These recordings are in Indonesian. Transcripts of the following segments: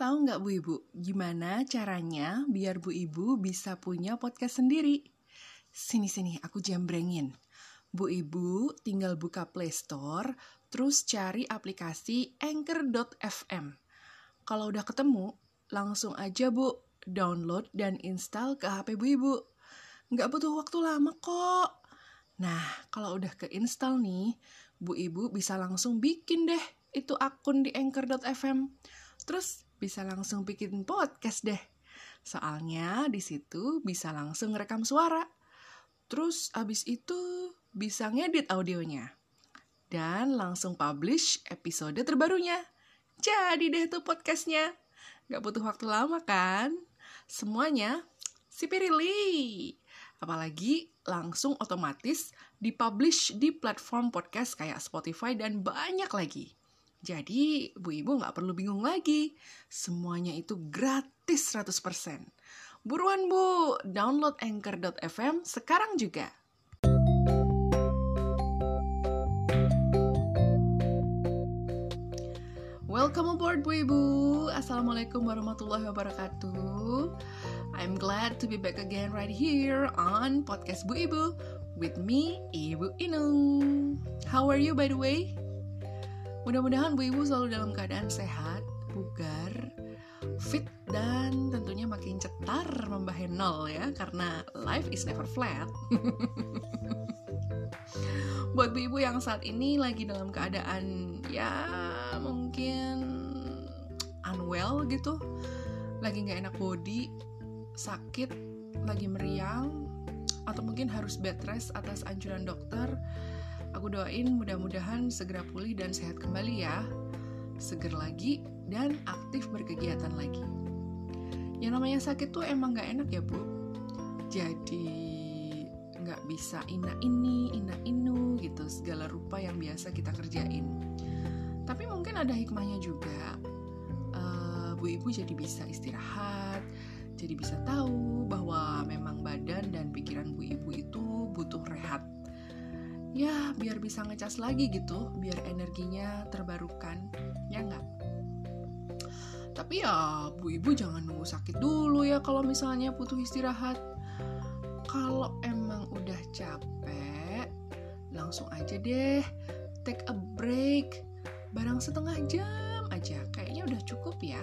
Tahu nggak Bu Ibu, gimana caranya biar Bu Ibu bisa punya podcast sendiri? Sini-sini, aku jambrengin. Bu Ibu tinggal buka Play Store, terus cari aplikasi Anchor.fm. Kalau udah ketemu, langsung aja Bu, download dan install ke HP Bu Ibu. Nggak butuh waktu lama kok. Nah, kalau udah keinstall nih, Bu Ibu bisa langsung bikin deh itu akun di Anchor.fm. Terus bisa langsung bikin podcast deh. Soalnya di situ bisa langsung rekam suara. Terus abis itu bisa ngedit audionya. Dan langsung publish episode terbarunya. Jadi deh tuh podcastnya. Gak butuh waktu lama kan? Semuanya sipirili. Apalagi langsung otomatis dipublish di platform podcast kayak Spotify dan banyak lagi. Jadi, Bu Ibu nggak perlu bingung lagi. Semuanya itu gratis 100%. Buruan Bu, download Anchor.fm sekarang juga. Welcome aboard Bu Ibu. Assalamualaikum warahmatullahi wabarakatuh. I'm glad to be back again right here on podcast Bu Ibu with me, Ibu Inung. How are you by the way? Mudah-mudahan Bu Ibu selalu dalam keadaan sehat, bugar, fit, dan tentunya makin cetar membahe nol ya, karena life is never flat. Buat Bu Ibu yang saat ini lagi dalam keadaan ya mungkin unwell gitu, lagi nggak enak body, sakit, lagi meriang, atau mungkin harus bed rest atas anjuran dokter, Aku doain mudah-mudahan segera pulih dan sehat kembali ya. Seger lagi dan aktif berkegiatan lagi. Yang namanya sakit tuh emang gak enak ya bu. Jadi gak bisa ina ini, ina inu gitu segala rupa yang biasa kita kerjain. Tapi mungkin ada hikmahnya juga. Uh, bu ibu jadi bisa istirahat, jadi bisa tahu bahwa memang badan dan pikiran bu ibu itu butuh rehat ya biar bisa ngecas lagi gitu biar energinya terbarukan ya nggak? Tapi ya bu ibu jangan nunggu sakit dulu ya kalau misalnya butuh istirahat. Kalau emang udah capek langsung aja deh take a break. Barang setengah jam aja kayaknya udah cukup ya.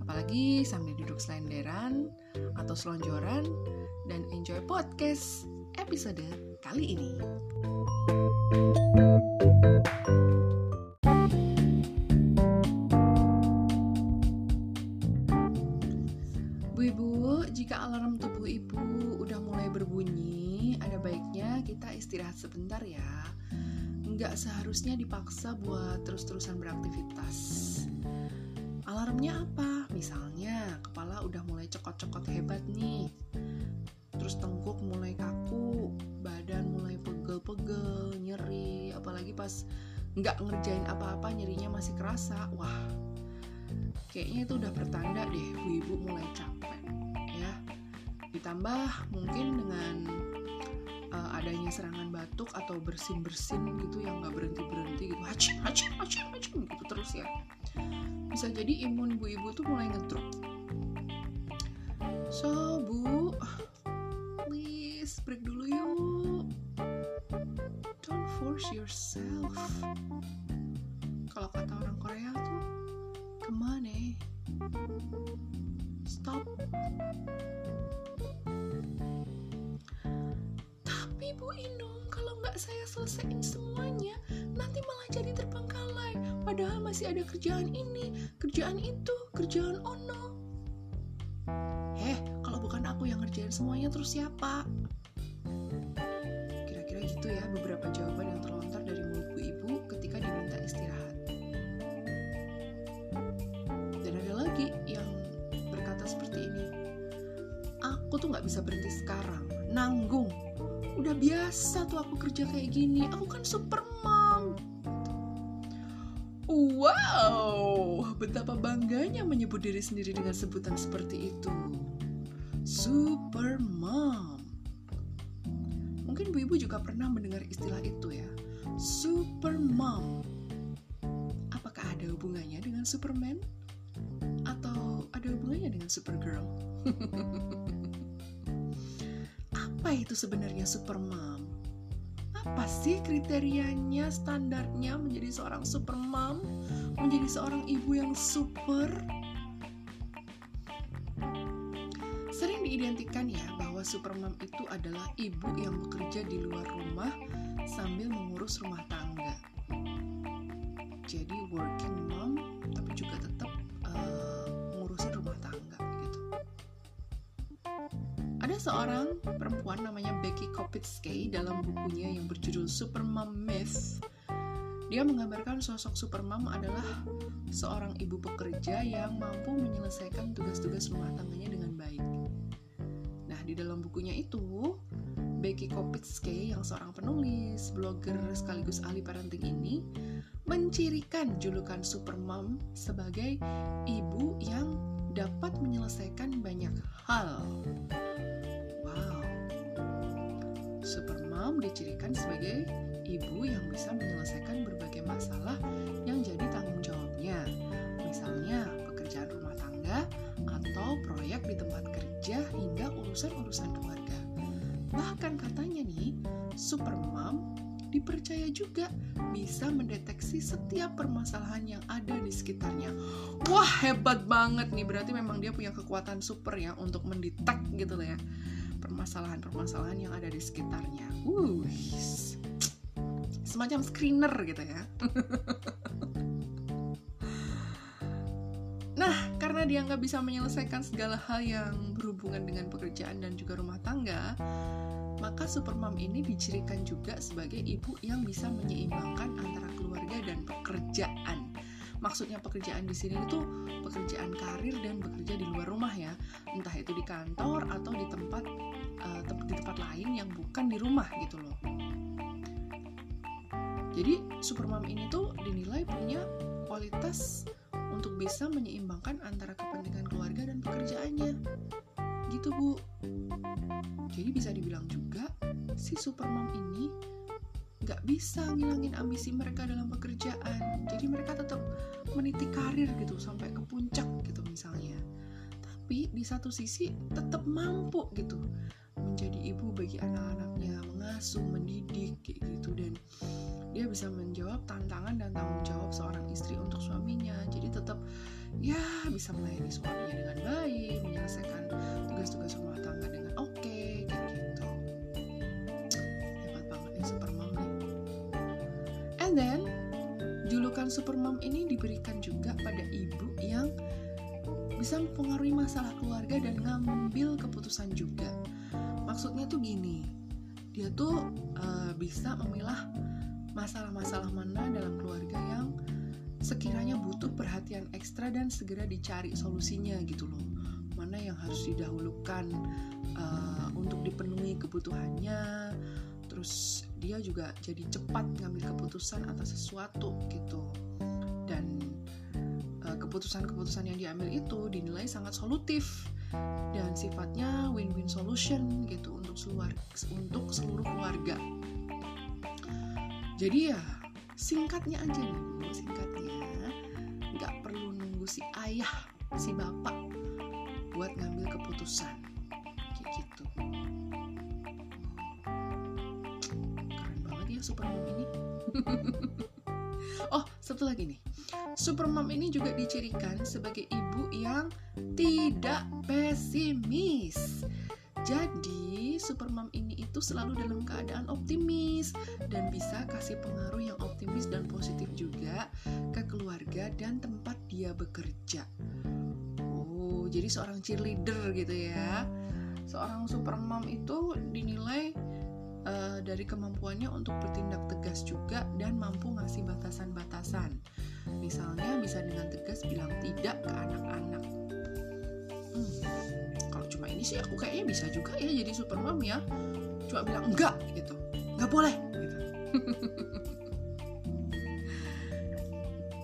Apalagi sambil duduk selenderan atau selonjoran dan enjoy podcast episode kali ini. Bu Ibu, jika alarm tubuh Ibu udah mulai berbunyi, ada baiknya kita istirahat sebentar ya. Nggak seharusnya dipaksa buat terus-terusan beraktivitas. Alarmnya apa? Misalnya, kepala udah mulai cokot-cokot hebat nih terus tengkuk mulai kaku badan mulai pegel-pegel nyeri apalagi pas nggak ngerjain apa-apa nyerinya masih kerasa. Wah kayaknya itu udah pertanda deh bu ibu mulai capek ya. Ditambah mungkin dengan uh, adanya serangan batuk atau bersin-bersin gitu yang nggak berhenti-berhenti gitu. Hacim hacim hacim hacim gitu terus ya. Bisa jadi imun bu ibu tuh mulai ngedrop so bu break dulu yuk. Don't force yourself. Kalau kata orang Korea tuh ke mana? Stop. Tapi Bu Inung kalau nggak saya selesaiin semuanya nanti malah jadi terbengkalai. Padahal masih ada kerjaan ini kerjaan itu kerjaan ono. Eh kalau bukan aku yang ngerjain semuanya terus siapa beberapa jawaban yang terlontar dari mulut bu ibu ketika diminta istirahat dan ada lagi yang berkata seperti ini aku tuh nggak bisa berhenti sekarang nanggung udah biasa tuh aku kerja kayak gini aku kan super mom Wow, betapa bangganya menyebut diri sendiri dengan sebutan seperti itu. Super mom. Ibu juga pernah mendengar istilah itu ya. Super mom. Apakah ada hubungannya dengan Superman? ada hubungannya dengan Supergirl. Apa itu sebenarnya Supermom? Apa sih kriterianya, standarnya menjadi seorang supermom, menjadi seorang ibu yang super? Sering diidentikan ya bahwa supermom itu adalah ibu yang bekerja di luar rumah sambil mengurus rumah tangga. Jadi working mom tapi juga tetap uh, rumah tangga gitu. Ada seorang perempuan namanya Becky Kopitsky dalam bukunya yang berjudul Supermom Myth. Dia menggambarkan sosok supermom adalah seorang ibu pekerja yang mampu menyelesaikan tugas-tugas rumah tangganya dengan di dalam bukunya itu, Becky Kopitsky yang seorang penulis, blogger sekaligus ahli parenting ini mencirikan julukan supermom sebagai ibu yang dapat menyelesaikan banyak hal. Wow. Supermom dicirikan sebagai ibu yang bisa menyelesaikan berbagai masalah yang jadi tanggung jawabnya. Misalnya pekerjaan rumah tangga atau proyek di tempat kerja hingga urusan-urusan keluarga. Bahkan katanya nih, supermom dipercaya juga bisa mendeteksi setiap permasalahan yang ada di sekitarnya. Wah, hebat banget nih. Berarti memang dia punya kekuatan super ya untuk mendetek gitu lah ya. Permasalahan-permasalahan yang ada di sekitarnya. Uh, semacam screener gitu ya. dia nggak bisa menyelesaikan segala hal yang berhubungan dengan pekerjaan dan juga rumah tangga, maka supermom ini dicirikan juga sebagai ibu yang bisa menyeimbangkan antara keluarga dan pekerjaan. Maksudnya pekerjaan di sini itu pekerjaan karir dan bekerja di luar rumah ya, entah itu di kantor atau di tempat uh, di tempat lain yang bukan di rumah gitu loh. Jadi supermom ini tuh dinilai punya kualitas untuk bisa menyeimbangkan antara kepentingan keluarga dan pekerjaannya. Gitu, Bu. Jadi bisa dibilang juga, si supermom ini nggak bisa ngilangin ambisi mereka dalam pekerjaan. Jadi mereka tetap meniti karir gitu sampai ke puncak gitu misalnya. Tapi di satu sisi tetap mampu gitu menjadi ibu bagi anak-anaknya, mengasuh, mendidik kayak gitu. Dan dia bisa menjawab tantangan dan tanggung jawab seorang istri untuk suaminya. Jadi tetap ya bisa melayani suaminya dengan baik menyelesaikan tugas-tugas rumah tangga dengan oke okay, kayak gitu. Hebat banget nih supermom nih and then julukan supermom ini diberikan juga pada ibu yang bisa mempengaruhi masalah keluarga dan ngambil keputusan juga maksudnya tuh gini dia tuh uh, bisa memilah masalah-masalah mana dalam keluarga yang sekiranya butuh perhatian ekstra dan segera dicari solusinya gitu loh. Mana yang harus didahulukan uh, untuk dipenuhi kebutuhannya terus dia juga jadi cepat ngambil keputusan atas sesuatu gitu. Dan uh, keputusan-keputusan yang diambil itu dinilai sangat solutif dan sifatnya win-win solution gitu untuk seluruh untuk seluruh keluarga. Jadi ya singkatnya aja nih singkatnya nggak perlu nunggu si ayah si bapak buat ngambil keputusan. Kayak gitu. Keren banget ya ini. Oh satu lagi nih supermom ini juga dicirikan sebagai ibu yang tidak pesimis jadi, supermom ini itu selalu dalam keadaan optimis dan bisa kasih pengaruh yang optimis dan positif juga ke keluarga dan tempat dia bekerja. Oh, jadi seorang cheerleader gitu ya. Seorang supermom itu dinilai uh, dari kemampuannya untuk bertindak tegas juga dan mampu ngasih batasan-batasan. Misalnya bisa dengan tegas bilang tidak ke anak-anak. Hmm cuma ini sih aku kayaknya bisa juga ya jadi super mom ya cuma bilang enggak gitu nggak boleh gitu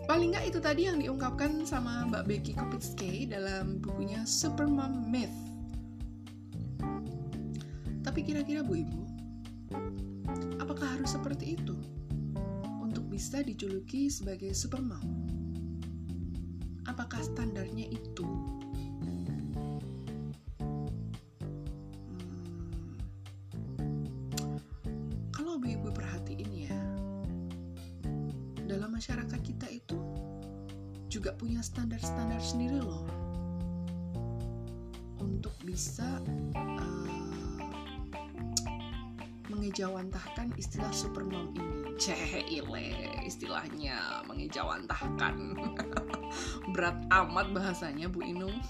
paling nggak itu tadi yang diungkapkan sama Mbak Becky Kopitsky dalam bukunya Supermom Myth tapi kira-kira Bu Ibu Apakah harus seperti itu untuk bisa dijuluki sebagai supermau? Apakah standarnya itu? Hmm. Kalau perhatiin ya, dalam masyarakat kita itu juga punya standar-standar sendiri loh untuk bisa uh, mengejawantahkan istilah supermom ini. Cehile istilahnya mengejawantahkan. Berat amat bahasanya Bu Inung.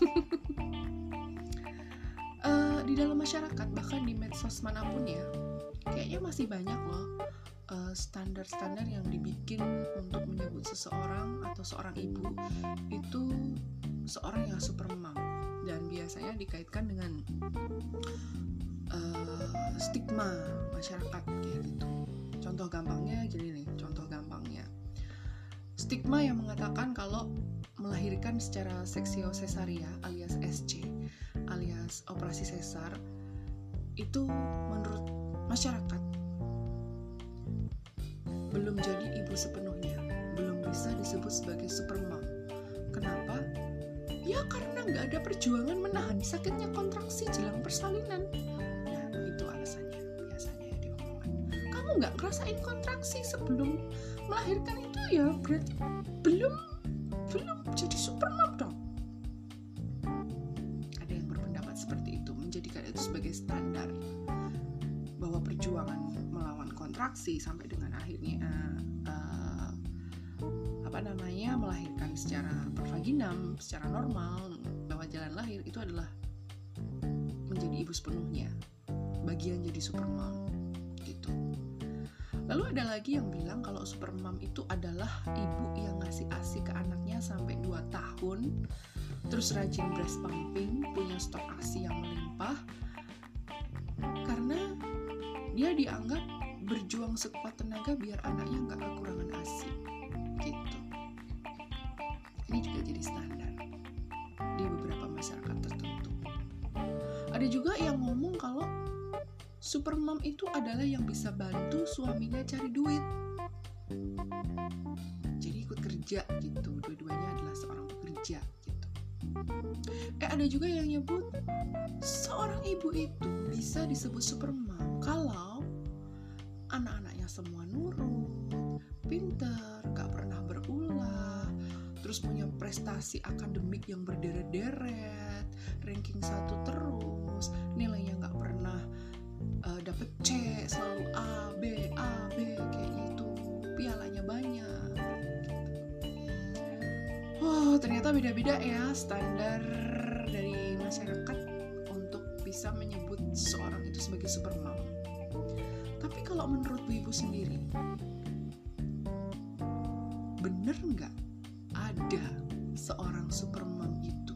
Uh, di dalam masyarakat bahkan di medsos mana pun ya kayaknya masih banyak loh Eh, standar-standar yang dibikin untuk menyebut seseorang atau seorang ibu itu seorang yang super mom dan biasanya dikaitkan dengan uh, stigma masyarakat kayak gitu. Contoh gampangnya gini nih, contoh gampangnya. Stigma yang mengatakan kalau melahirkan secara seksio cesaria alias SC alias operasi sesar itu menurut masyarakat belum jadi ibu sepenuhnya, belum bisa disebut sebagai supermom. Kenapa? Ya karena nggak ada perjuangan menahan sakitnya kontraksi jelang persalinan. Nggak ngerasain kontraksi sebelum melahirkan itu ya berarti belum belum jadi supermom dong. Ada yang berpendapat seperti itu, menjadikan itu sebagai standar bahwa perjuangan melawan kontraksi sampai dengan akhirnya uh, apa namanya melahirkan secara pervaginam secara normal lewat jalan lahir itu adalah menjadi ibu sepenuhnya bagian jadi supermom lalu ada lagi yang bilang kalau supermom itu adalah ibu yang ngasih asi ke anaknya sampai 2 tahun terus rajin breast pumping punya stok asi yang melimpah karena dia dianggap berjuang sekuat tenaga biar anaknya nggak kekurangan asi gitu. Ini juga jadi standar di beberapa masyarakat tertentu. Ada juga yang supermom itu adalah yang bisa bantu suaminya cari duit. Jadi ikut kerja gitu dua-duanya adalah seorang pekerja gitu. Eh ada juga yang nyebut seorang ibu itu bisa disebut supermom kalau anak-anaknya semua nurut, pinter, gak pernah berulah, terus punya prestasi akademik yang berderet-deret, ranking satu terus, nilainya gak pernah dapet C, selalu A, B, A, B kayak gitu, pialanya banyak. Wow, ternyata beda-beda ya standar dari masyarakat untuk bisa menyebut seorang itu sebagai supermom. Tapi kalau menurut Bu Ibu sendiri, bener nggak ada seorang supermom itu?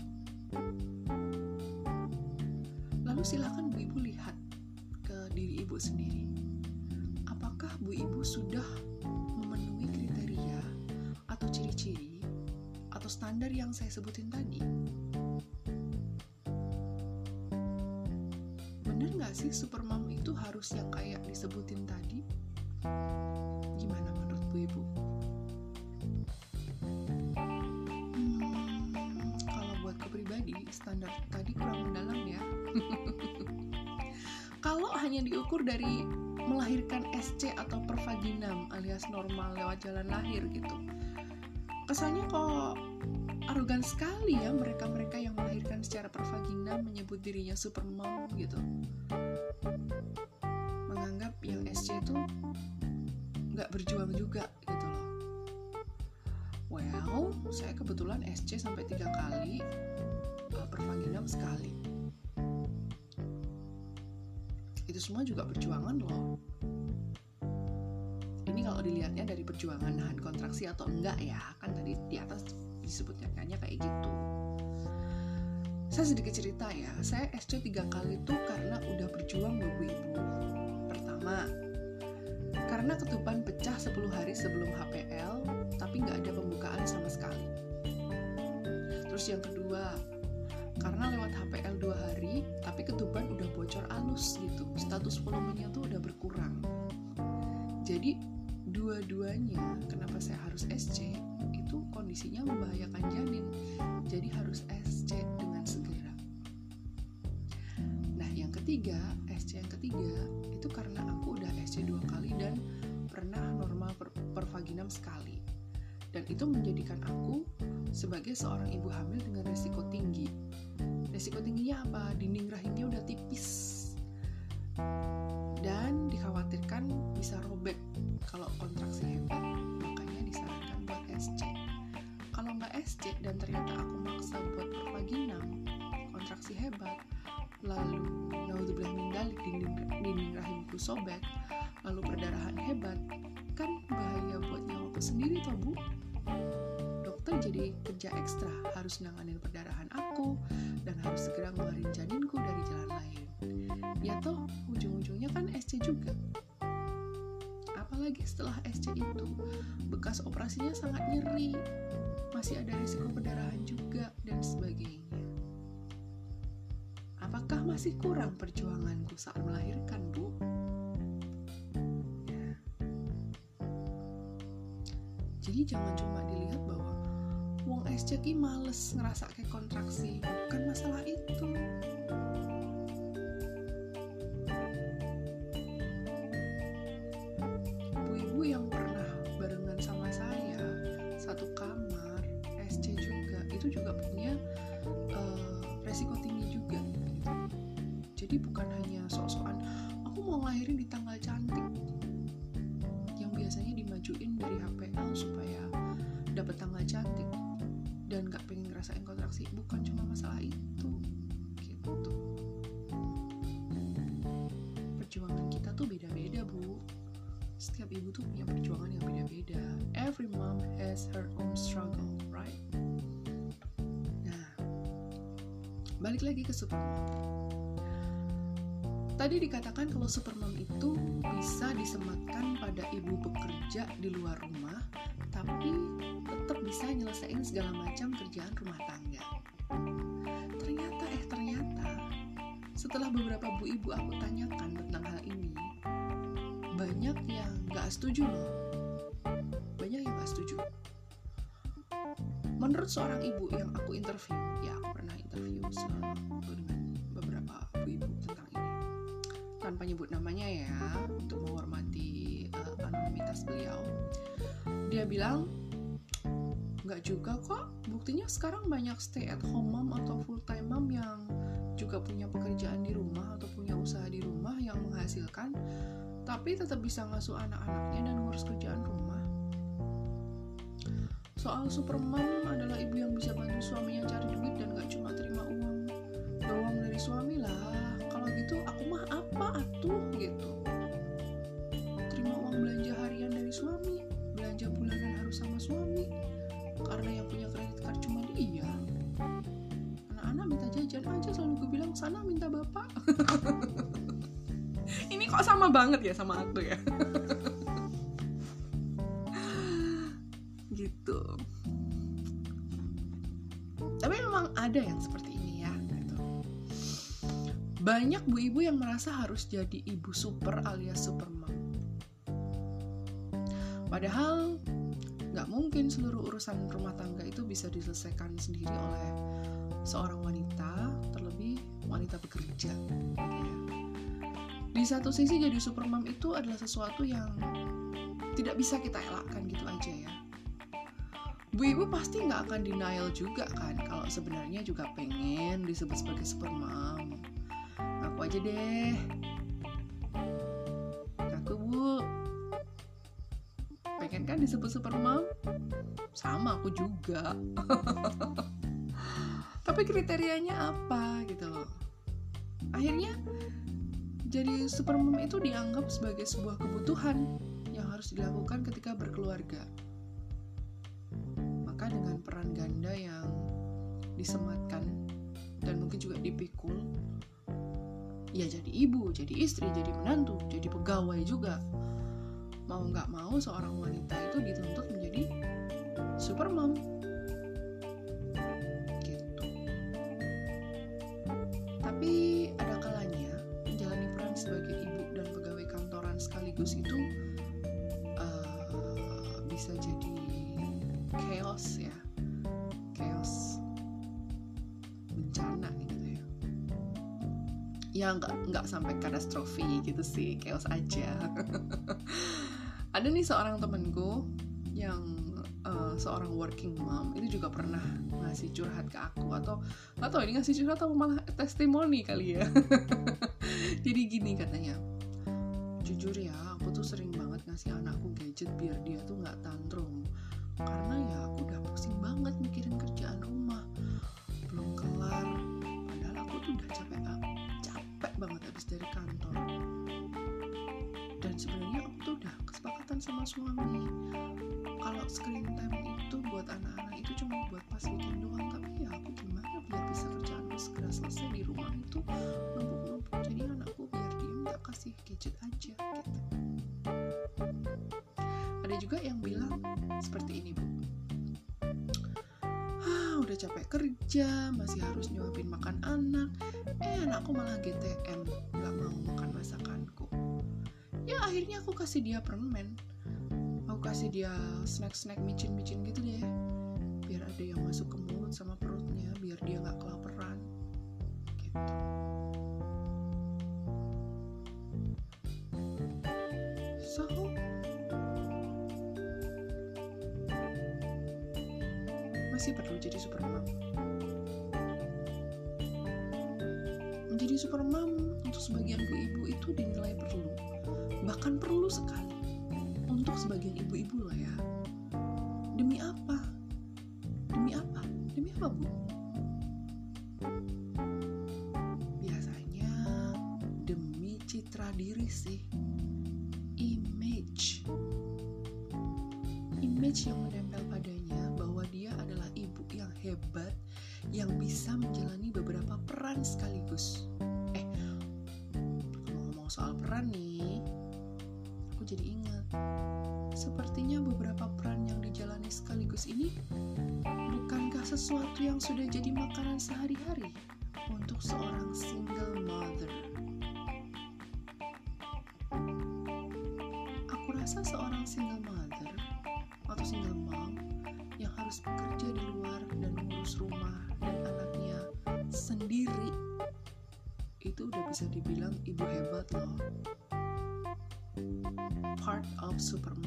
Lalu silakan Ibu sendiri. Apakah Bu Ibu sudah memenuhi kriteria atau ciri-ciri atau standar yang saya sebutin tadi? bener nggak sih supermom itu harus yang kayak disebutin tadi gimana menurut bu ibu hmm, kalau buat kepribadi standar tadi kurang mendalam ya hanya diukur dari melahirkan SC atau pervaginam alias normal lewat jalan lahir gitu. Kesannya kok arogan sekali ya mereka-mereka yang melahirkan secara pervagina menyebut dirinya supermom gitu. Menganggap yang SC itu nggak berjuang juga gitu loh. Well saya kebetulan SC sampai tiga kali uh, pervaginam sekali semua juga perjuangan loh. Ini kalau dilihatnya dari perjuangan nahan kontraksi atau enggak ya kan tadi di atas disebutnya kayaknya kayak gitu. Saya sedikit cerita ya saya SC tiga kali itu karena udah berjuang babu ibu pertama. Karena ketuban pecah 10 hari sebelum HPL tapi nggak ada pembukaan sama sekali. Terus yang kedua karena lewat HPL dua hari tapi ketuban udah bocor alus gitu. Status volumenya tuh udah berkurang. Jadi dua-duanya kenapa saya harus SC itu kondisinya membahayakan janin. Jadi harus SC dengan segera. Nah yang ketiga SC yang ketiga itu karena aku udah SC dua kali dan pernah normal per pervaginam sekali. Dan itu menjadikan aku sebagai seorang ibu hamil dengan risiko tinggi. Risiko tingginya apa? Dinding rahimnya udah tipis dan dikhawatirkan bisa robek kalau kontraksi hebat. Makanya disarankan buat SC. Kalau nggak SC dan ternyata aku maksa buat pervaginam, kontraksi hebat, lalu naudzubillah min dalik dinding, dinding rahimku sobek, lalu perdarahan hebat, kan bahaya buat nyawaku sendiri toh bu jadi kerja ekstra harus nanganin perdarahan aku dan harus segera ngeluarin janinku dari jalan lain. Ya toh ujung-ujungnya kan SC juga. Apalagi setelah SC itu bekas operasinya sangat nyeri. Masih ada risiko perdarahan juga dan sebagainya. Apakah masih kurang perjuanganku saat melahirkan bu? Ya. jadi jangan cuma dilihat bahwa SC ki males ngerasa kayak kontraksi. Bukan masalah itu. Ibu-ibu yang pernah barengan sama saya satu kamar SC juga itu juga punya uh, resiko tinggi juga. Gitu. jadi bukan hanya sok-sokan aku mau ngelahirin di tanggal cantik. Yang biasanya dimajuin dari HPL supaya dapat tanggal cantik ngerasain kontraksi bukan cuma masalah itu gitu. Perjuangan kita tuh beda-beda bu. Setiap ibu tuh punya perjuangan yang beda-beda. Every mom has her own struggle right? Nah balik lagi ke supermom tadi dikatakan kalau supermom itu bisa disematkan pada ibu bekerja di luar rumah bisa nyelesain segala macam kerjaan rumah tangga. Ternyata eh ternyata setelah beberapa bu ibu aku tanyakan tentang hal ini, banyak yang gak setuju loh. Banyak yang gak setuju. Menurut seorang ibu yang aku interview, ya aku pernah interview dengan beberapa bu ibu tentang ini. Tanpa nyebut namanya ya, untuk menghormati uh, anonimitas beliau. Dia bilang, nggak juga kok. Buktinya sekarang banyak stay at home mom atau full time mom yang juga punya pekerjaan di rumah atau punya usaha di rumah yang menghasilkan tapi tetap bisa ngasuh anak-anaknya dan ngurus kerjaan rumah. Soal supermom adalah ibu yang bisa bantu suaminya cari duit dan gak cuma terima uang doang dari suami lah. Kalau gitu aku mah apa atuh gitu. Terima uang belanja harian dari suami belanja bulanan harus sama suami karena yang punya kredit card cuma dia. Anak-anak minta jajan aja selalu gue bilang sana minta bapak. Ini kok sama banget ya sama aku ya? Gitu. Tapi memang ada yang seperti ini ya gitu. banyak bu ibu yang merasa harus jadi ibu super alias supermom padahal nggak mungkin seluruh urusan rumah tangga itu bisa diselesaikan sendiri oleh seorang wanita, terlebih wanita bekerja. Di satu sisi jadi supermom itu adalah sesuatu yang tidak bisa kita elakkan gitu aja ya. Bu ibu pasti nggak akan denial juga kan kalau sebenarnya juga pengen disebut sebagai supermom. Aku aja deh. Disebut super mom sama aku juga. Tapi kriterianya apa gitu loh. Akhirnya jadi super mom itu dianggap sebagai sebuah kebutuhan yang harus dilakukan ketika berkeluarga. Maka dengan peran ganda yang disematkan dan mungkin juga dipikul ya jadi ibu, jadi istri, jadi menantu, jadi pegawai juga mau nggak mau seorang wanita itu dituntut menjadi supermom gitu. Tapi ada kalanya menjalani peran sebagai ibu dan pegawai kantoran sekaligus itu uh, bisa jadi chaos ya. Chaos bencana gitu ya. Ya nggak nggak sampai katastrofi gitu sih. Chaos aja ada nih seorang temenku yang uh, seorang working mom itu juga pernah ngasih curhat ke aku atau nggak tahu ini ngasih curhat atau malah testimoni kali ya. Jadi gini katanya jujur ya aku tuh sering banget ngasih anakku gadget biar dia tuh nggak tantrum. Karena ya aku udah kesepakatan sama suami. Kalau screen time itu buat anak-anak itu cuma buat pas weekend doang tapi ya aku gimana biar bisa kerjaanku segera selesai di rumah itu numpuk-numpuk. Jadi anakku biar diem gak kasih gadget aja gitu. Ada juga yang bilang seperti ini bu. Ah udah capek kerja masih harus nyuapin makan anak. Eh anakku malah GTM gak mau makan masakanku. Ya akhirnya aku kasih dia permen kasih dia snack-snack micin-micin gitu deh biar ada yang masuk ke mulut sama perutnya biar dia nggak kelaparan gitu. So. Masih perlu jadi supermom. Menjadi supermom untuk sebagian ibu-ibu itu dinilai perlu. Bahkan perlu sekali untuk sebagian ibu-ibu lah ya sesuatu yang sudah jadi makanan sehari-hari untuk seorang single mother. Aku rasa seorang single mother atau single mom yang harus bekerja di luar dan mengurus rumah dan anaknya sendiri itu udah bisa dibilang ibu hebat loh part of supermom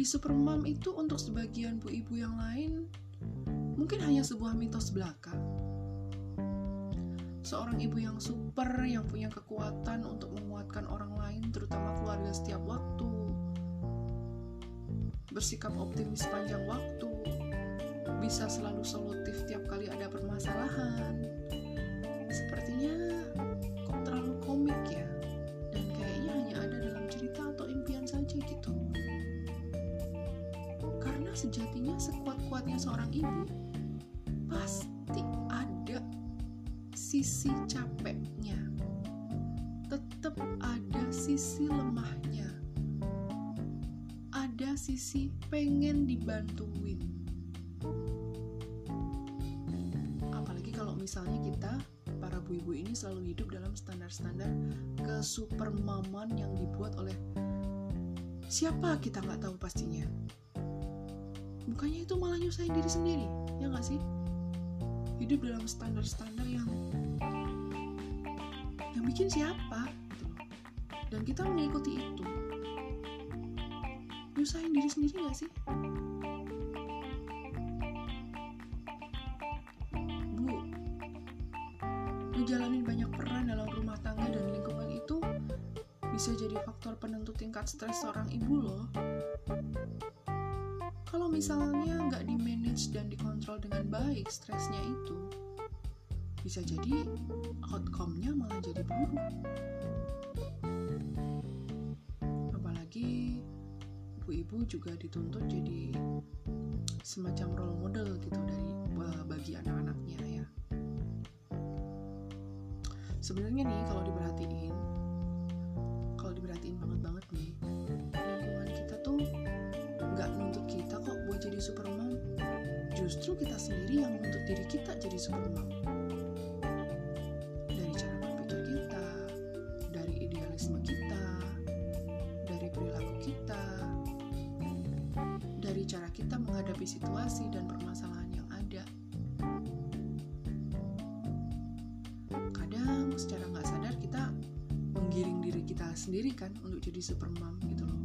jadi supermom itu untuk sebagian bu ibu yang lain mungkin hanya sebuah mitos belaka. Seorang ibu yang super yang punya kekuatan untuk menguatkan orang lain terutama keluarga setiap waktu. Bersikap optimis sepanjang waktu. Bisa selalu solutif tiap kali ada permasalahan. Seorang ibu, pasti ada sisi capeknya. Tetap ada sisi lemahnya. Ada sisi pengen dibantuin misalnya kita para bu-ibu ini selalu hidup dalam standar-standar kesupermaman yang dibuat oleh siapa kita nggak tahu pastinya bukannya itu malah nyusahin diri sendiri ya nggak sih? Hidup dalam standar-standar yang yang bikin siapa gitu dan kita mengikuti itu. Nyusahin diri sendiri nggak sih? Ngejalanin banyak peran dalam rumah tangga dan lingkungan itu bisa jadi faktor penentu tingkat stres seorang ibu misalnya nggak di-manage dan dikontrol dengan baik stresnya itu, bisa jadi outcome-nya malah jadi buruk. Apalagi ibu-ibu juga dituntut jadi semacam role model gitu dari bagi anak-anaknya ya sebenarnya nih kalau diperhatiin jadi supermom justru kita sendiri yang menuntut diri kita jadi supermom dari cara berpikir kita dari idealisme kita dari perilaku kita dari cara kita menghadapi situasi dan permasalahan yang ada. Secara nggak sadar sendiri kan untuk jadi super mom gitu loh.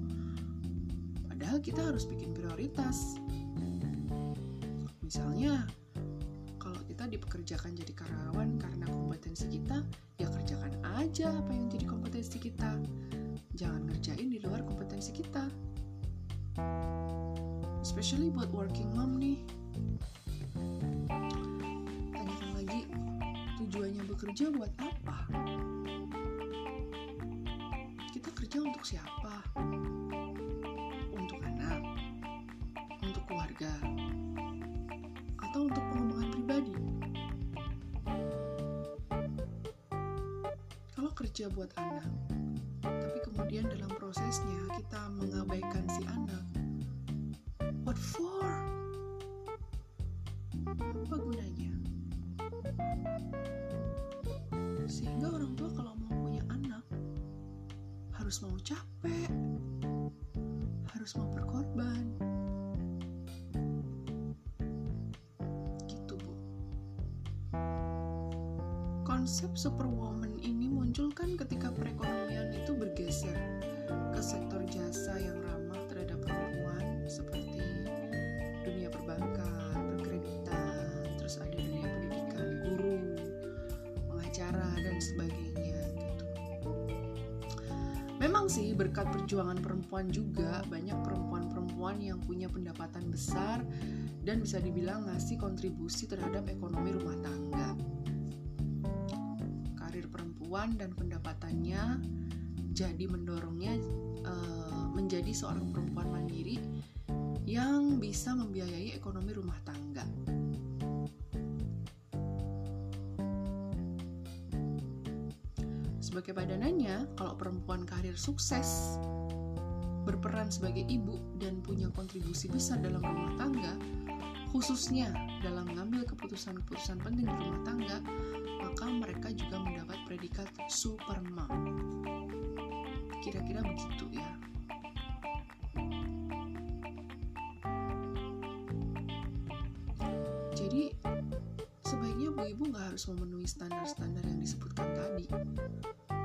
Padahal kita harus bikin prioritas misalnya kalau kita dipekerjakan jadi karyawan karena kompetensi kita ya kerjakan aja apa yang jadi kompetensi kita. Jangan ngerjain di luar kompetensi kita. Especially buat working mom nih. Tanyakan lagi tujuannya bekerja buat apa? Kita kerja untuk siapa buat anak tapi kemudian dalam prosesnya kita mengabaikan si anak what for? Apa gunanya? Sehingga orang tua kalau mau punya anak harus mau capek harus mau berkorban. Gitu bu. Konsep superwoman ini muncul kan ketika perekonomian itu bergeser ke sektor jasa yang ramah terhadap perempuan seperti dunia perbankan, perkreditan, terus ada dunia pendidikan, guru, pengacara dan sebagainya gitu. Memang sih berkat perjuangan perempuan juga banyak perempuan-perempuan yang punya pendapatan besar dan bisa dibilang ngasih kontribusi terhadap ekonomi rumah tangga. Karir perempuan dan pendapatannya jadi mendorongnya uh, menjadi seorang perempuan mandiri yang bisa membiayai ekonomi rumah tangga. Sebagai padanannya, kalau perempuan karir sukses, berperan sebagai ibu dan punya kontribusi besar dalam rumah tangga, khususnya dalam mengambil keputusan-keputusan penting di rumah tangga, maka mereka juga mendapat predikat super mom. Kira-kira begitu ya. Jadi sebaiknya bu ibu nggak harus memenuhi standar-standar yang disebutkan tadi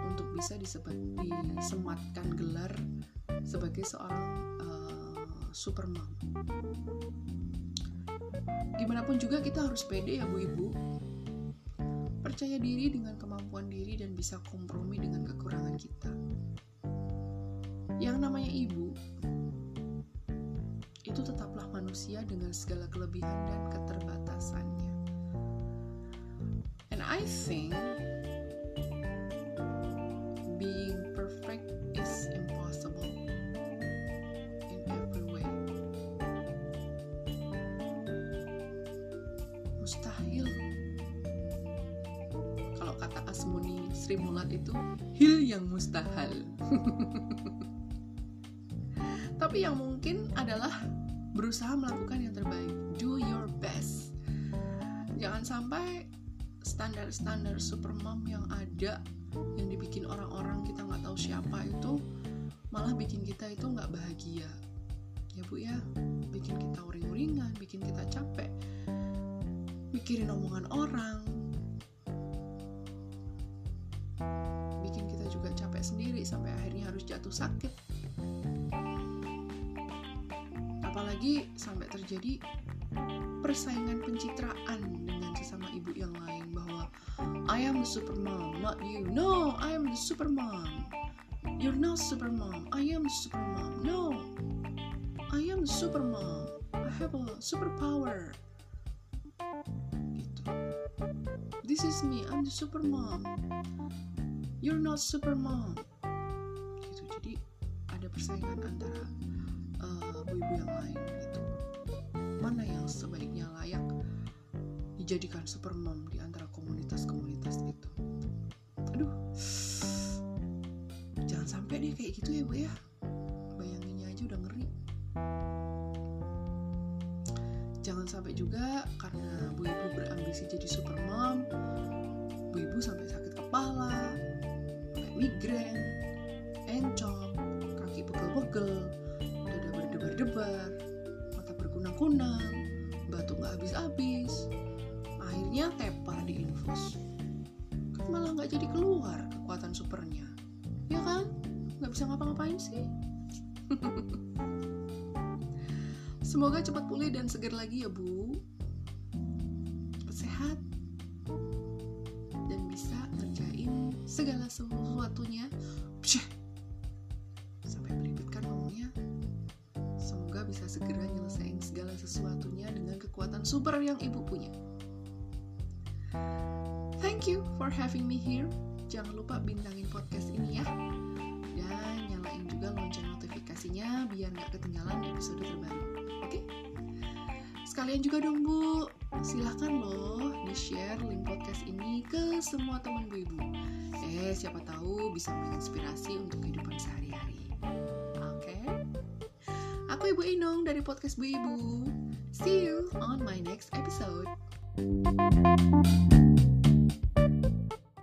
untuk bisa disematkan gelar sebagai seorang uh, super mom. Gimana pun juga kita harus pede ya bu ibu. Percaya diri dengan kemampuan diri dan bisa kompromi dengan kekurangan kita. Yang namanya ibu itu tetaplah manusia dengan segala kelebihan dan keterbatasannya. And I think being Asmuni Sri Mulat itu hil yang mustahil. Tapi yang mungkin adalah berusaha melakukan yang terbaik. Do your best. Jangan sampai standar-standar super mom yang ada yang dibikin orang-orang kita nggak tahu siapa itu malah bikin kita itu nggak bahagia ya bu ya bikin kita uring-uringan bikin kita capek mikirin omongan orang jatuh sakit apalagi sampai terjadi persaingan pencitraan dengan sesama ibu yang lain bahwa I am the super mom, not you. No, I am the super mom. You're not super mom. I am the super mom. No, I am the super mom. I have a superpower. Gitu. This is me. I'm the super mom. You're not super yang lain gitu. Mana yang sebaiknya layak dijadikan super mom di antara komunitas-komunitas itu? Aduh. Jangan sampai deh kayak gitu ya bu ya. Bayanginnya aja udah ngeri. Jangan sampai juga karena bu ibu berambisi jadi super mom bu ibu sampai sakit kepala sampai migrain berkunang-kunang, batuk nggak habis-habis, akhirnya tepar di infus. Kan malah nggak jadi keluar kekuatan supernya, ya kan? nggak bisa ngapa-ngapain sih semoga cepat pulih dan segar lagi ya bu punya. Thank you for having me here. Jangan lupa bintangin podcast ini ya. Dan nyalain juga lonceng notifikasinya biar nggak ketinggalan episode terbaru. Oke? Sekalian juga dong bu. Silahkan loh di share link podcast ini ke semua teman bu ibu. Eh siapa tahu bisa menginspirasi untuk kehidupan sehari-hari. Oke? Aku ibu Inung dari podcast bu ibu see you on my next episode